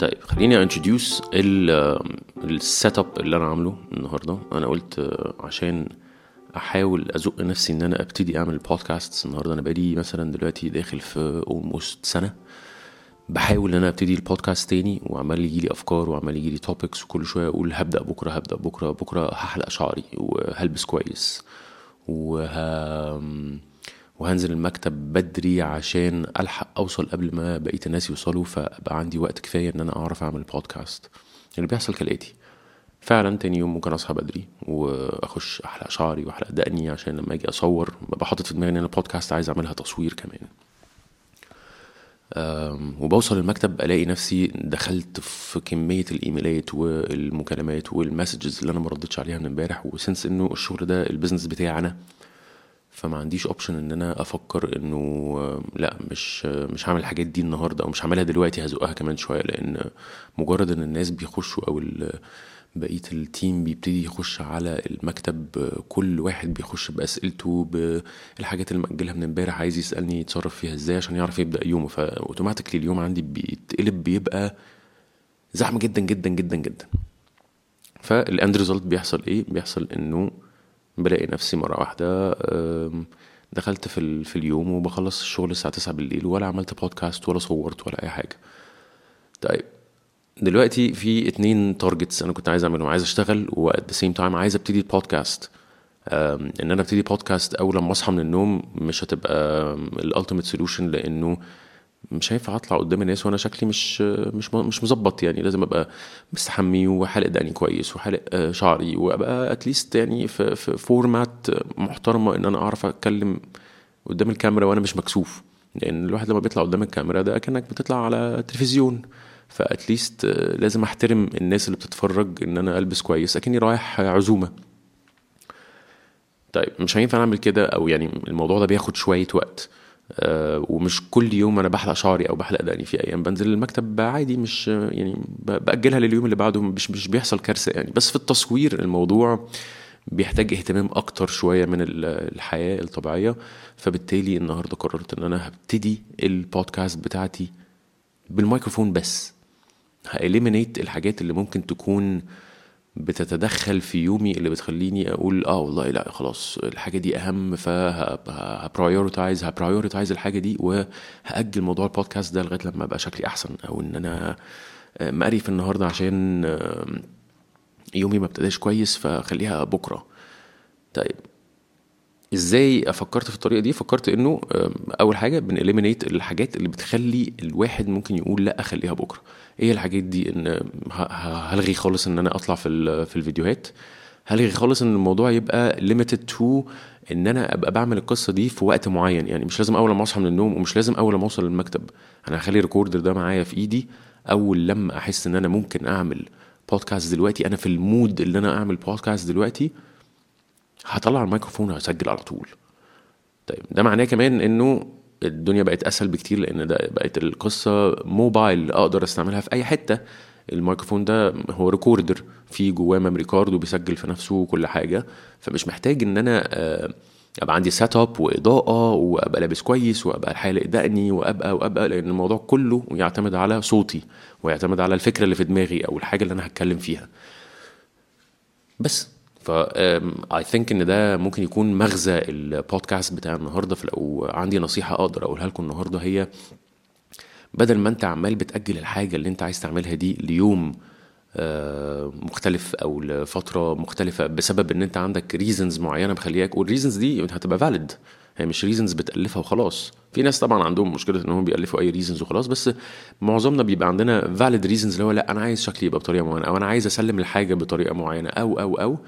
طيب خليني introduce ال setup اللي أنا عامله النهارده. أنا قلت آه، عشان أحاول أزق نفسي إن أنا أبتدي أعمل بودكاست النهارده. أنا بقالي مثلا دلوقتي داخل في almost سنة. بحاول إن أنا أبتدي البودكاست تاني وعمال يجي لي أفكار وعمال يجي لي topics وكل شوية أقول هبدأ بكرة هبدأ بكرة بكرة هحلق شعري وهلبس كويس وه وهنزل المكتب بدري عشان ألحق أوصل قبل ما بقية الناس يوصلوا فابقى عندي وقت كفاية إن أنا أعرف أعمل بودكاست اللي بيحصل كالآتي. فعلا تاني يوم ممكن أصحى بدري وأخش أحلق شعري وأحلق دقني عشان لما أجي أصور ببقى حاطط في دماغي إن أنا بودكاست عايز أعملها تصوير كمان. وبوصل المكتب ألاقي نفسي دخلت في كمية الإيميلات والمكالمات وال messages اللي أنا ما ردتش عليها من امبارح و since إنه الشغل ده ال business بتاعي أنا. فما عنديش option إن أنا أفكر إنه لا مش مش هعمل الحاجات دي النهارده أو مش هعملها دلوقتي هزقها كمان شوية لأن مجرد إن الناس بيخشوا أو بقية ال team بيبتدي يخش على المكتب كل واحد بيخش بأسئلته بالحاجات اللي مأجلها من امبارح عايز يسألني يتصرف فيها إزاي عشان يعرف يبدأ يومه. ف automatically اليوم عندي بيتقلب بيبقى زحمه جدا جدا جدا جدا. فال end result بيحصل إيه؟ بيحصل إنه بلاقي نفسي مرة واحدة أم، دخلت في في اليوم وبخلص الشغل الساعة 9 بالليل ولا عملت بودكاست ولا صورت ولا أي حاجة. طيب دلوقتي في اتنين targets أنا كنت عايز أعملهم عايز أشتغل و at the same time عايز أبتدي البودكاست أم، إن أنا أبتدي بودكاست أول لما أصحى من النوم مش هتبقى ال ultimate solution لأنه مش هينفع أطلع قدام الناس وأنا شكلي مش مش مش مظبط يعني. لازم أبقى مستحمي وحالق دقني كويس وحالق آه، شعري وأبقى at least يعني في format محترمه إن أنا أعرف أتكلم قدام الكاميرا وأنا مش مكسوف. لأن الواحد لما بيطلع قدام الكاميرا ده كأنك بتطلع على تلفزيون فاتليست آه، لازم أحترم الناس اللي بتتفرج إن أنا ألبس كويس أكني رايح عزومة. طيب مش هينفع نعمل كده أو يعني الموضوع ده بياخد شوية وقت. آه ومش كل يوم أنا بحلق شعري أو بحلق دقني في أيام. بنزل المكتب عادي مش يعني بأجلها لليوم اللي بعده مش مش بيحصل كارثة يعني. بس في التصوير الموضوع بيحتاج اهتمام أكتر شوية من ال- الحياة الطبيعية. فبالتالي النهارده قررت إن أنا هبتدي البودكاست بتاعتي بالميكروفون بس. ه eliminate الحاجات اللي ممكن تكون بتتدخل في يومي اللي بتخليني أقول آه والله لا خلاص الحاجة دي أهم فه prioritize ه prioritize الحاجة دي وهأجل موضوع البودكاست ده لغاية لما أبقى شكلي أحسن أو إن أنا مقرف النهارده عشان يومي ما ابتداش كويس فخليها بكرة. طيب إزاي فكرت في الطريقة دي؟ فكرت إنه أول حاجة بنeliminate الحاجات اللي بتخلي الواحد ممكن يقول لأ خليها بكرة. إيه الحاجات دي؟ إن هلغي خالص إن أنا أطلع في في الفيديوهات. هلغي خالص إن الموضوع يبقى limited to إن أنا أبقى بعمل القصة دي في وقت معين. يعني مش لازم أول ما أصحى من النوم ومش لازم أول ما أوصل المكتب أنا هخلي الريكوردر ده معايا في إيدي. أول لما أحس إن أنا ممكن أعمل بودكاست دلوقتي أنا في ال mood اللي أنا أعمل بودكاست دلوقتي هطلع الميكروفون وهسجل على طول. طيب ده معناه كمان إنه الدنيا بقت أسهل بكتير لأن ده بقت القصة موبايل أقدر أستعملها في أي حتة. الميكروفون ده هو recorder في جواه memory card وبيسجل في نفسه وكل حاجة. فمش محتاج إن أنا آه، أبقى عندي setup وإضاءة وأبقى لابس كويس وأبقى حالق دقني وأبقى وأبقى لأن الموضوع كله يعتمد على صوتي ويعتمد على الفكرة اللي في دماغي أو الحاجة اللي أنا هتكلم فيها. بس ف I think إن ده ممكن يكون مغزى البودكاست بتاع النهارده. فلو عندي نصيحة أقدر أقولها لكم النهارده هي بدل ما أنت عمال بتأجل الحاجة اللي أنت عايز تعملها دي ليوم آه، مختلف أو لفترة مختلفة بسبب إن أنت عندك reasons معينة مخلياك وال reasons دي هتبقى valid هي مش reasons بتألفها وخلاص. في ناس طبعا عندهم مشكلة انهم بيألفوا أي reasons وخلاص بس معظمنا بيبقى عندنا valid reasons اللي هو لأ أنا عايز شكلي يبقى بطريقة معينة أو أنا عايز أسلم الحاجة بطريقة معينة أو أو أو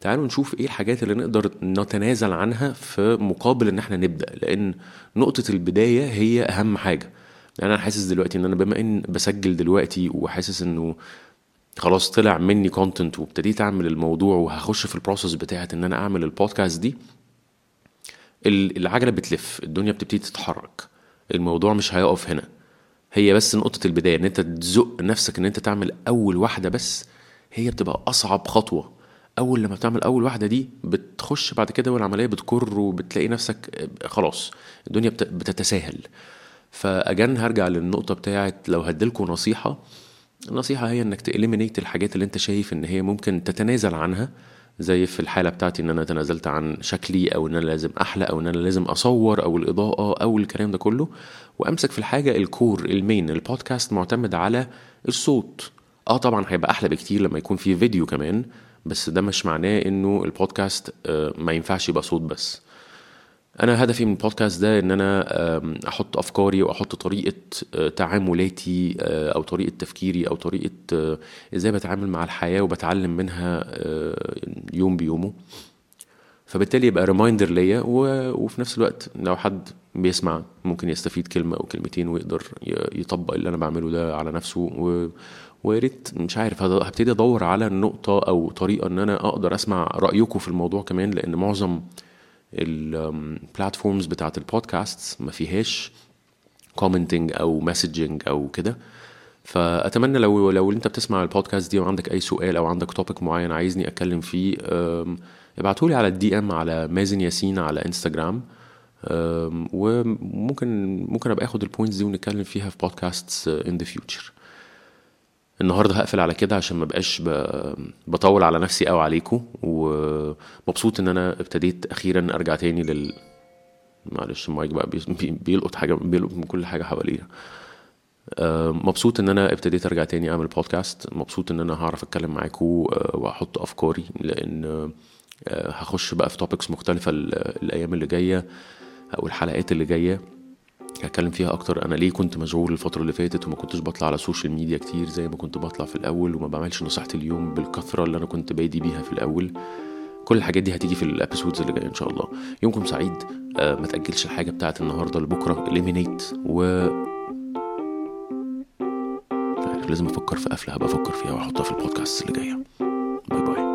تعالوا نشوف إيه الحاجات اللي نقدر نتنازل عنها في مقابل إن إحنا نبدأ لأن نقطة البداية هي أهم حاجة. يعني أنا حاسس دلوقتي إن أنا بما إن بسجل دلوقتي وحاسس إنه خلاص طلع مني content وابتديت أعمل الموضوع وهخش في ال process بتاعت إن أنا أعمل البودكاست دي ال- العجلة بتلف الدنيا بتبتدي تتحرك الموضوع مش هيقف هنا. هي بس نقطة البداية إن أنت تزق نفسك إن أنت تعمل أول واحدة بس هي بتبقى أصعب خطوة. أول لما بتعمل أول واحدة دي بتخش بعد كده والعملية بتكر وبتلاقي نفسك خلاص الدنيا بت- بتتساهل. فاجان هرجع للنقطة بتاعت لو هديلكوا نصيحة النصيحة هي إنك تإليمينيت الحاجات اللي أنت شايف إن هي ممكن تتنازل عنها زي في الحالة بتاعتي إن أنا تنازلت عن شكلي أو إن أنا لازم أحلق أو إن أنا لازم أصور أو الإضاءة أو الكلام ده كله وأمسك في الحاجة ال core ال main البودكاست معتمد على الصوت. آه طبعا هيبقى أحلى بكتير لما يكون في فيديو كمان بس ده مش معناه إنه البودكاست آه، ما ينفعش يبقى صوت بس. أنا هدفي من البودكاست ده إن أنا أحط أفكاري وأحط طريقة آه، تعاملاتي آه، أو طريقة تفكيري أو طريقة إزاي بتعامل مع الحياة وبتعلم منها يوم بيومه. فبالتالي يبقى reminder ليا وفي نفس الوقت لو حد بيسمع ممكن يستفيد كلمة أو كلمتين ويقدر يطبق اللي أنا بعمله ده على نفسه و... ويا ريت مش عارف هبتدي أدور على نقطة أو طريقة إن أنا أقدر أسمع رأيكم في الموضوع كمان لأن معظم ال platforms بتاعت البودكاست ما فيهاش commenting أو messaging أو كده. فأتمنى لو لو أنت بتسمع البودكاست دي وعندك أي سؤال أو عندك topic معين عايزني أتكلم فيه ابعتولي على ال DM على مازن ياسين على انستجرام وممكن ممكن أبقى آخد ال points دي ونتكلم فيها في بودكاست in the future النهارده هقفل على كده عشان ما بقاش بطول على نفسي أو عليكم ومبسوط إن أنا ابتديت أخيرا أرجع تاني لل معلش المايك بقى بيلقط حاجة بيلقط من كل حاجة حوالينا مبسوط إن أنا ابتديت أرجع تاني أعمل بودكاست مبسوط إن أنا هعرف أتكلم معاكم آه، وأحط أفكاري لأن آه، هخش بقى في topics مختلفة الأيام اللي جاية أو الحلقات اللي جاية. هتكلم فيها أكتر. أنا ليه كنت مشغول الفترة اللي فاتت وما كنتش بطلع على ال social media كتير زي ما كنت بطلع في الأول وما بعملش نصيحة اليوم بالكثرة اللي أنا كنت بادي بيها في الأول. كل الحاجات دي هتيجي في ال episodes اللي جاية إن شاء الله. يومكم سعيد. آه ما تأجلش الحاجة بتاعت النهارده لبكرة. eliminate و لازم أفكر في قفلة. هبقى أفكر فيها وأحطها في البودكاست اللي جاية. باي باي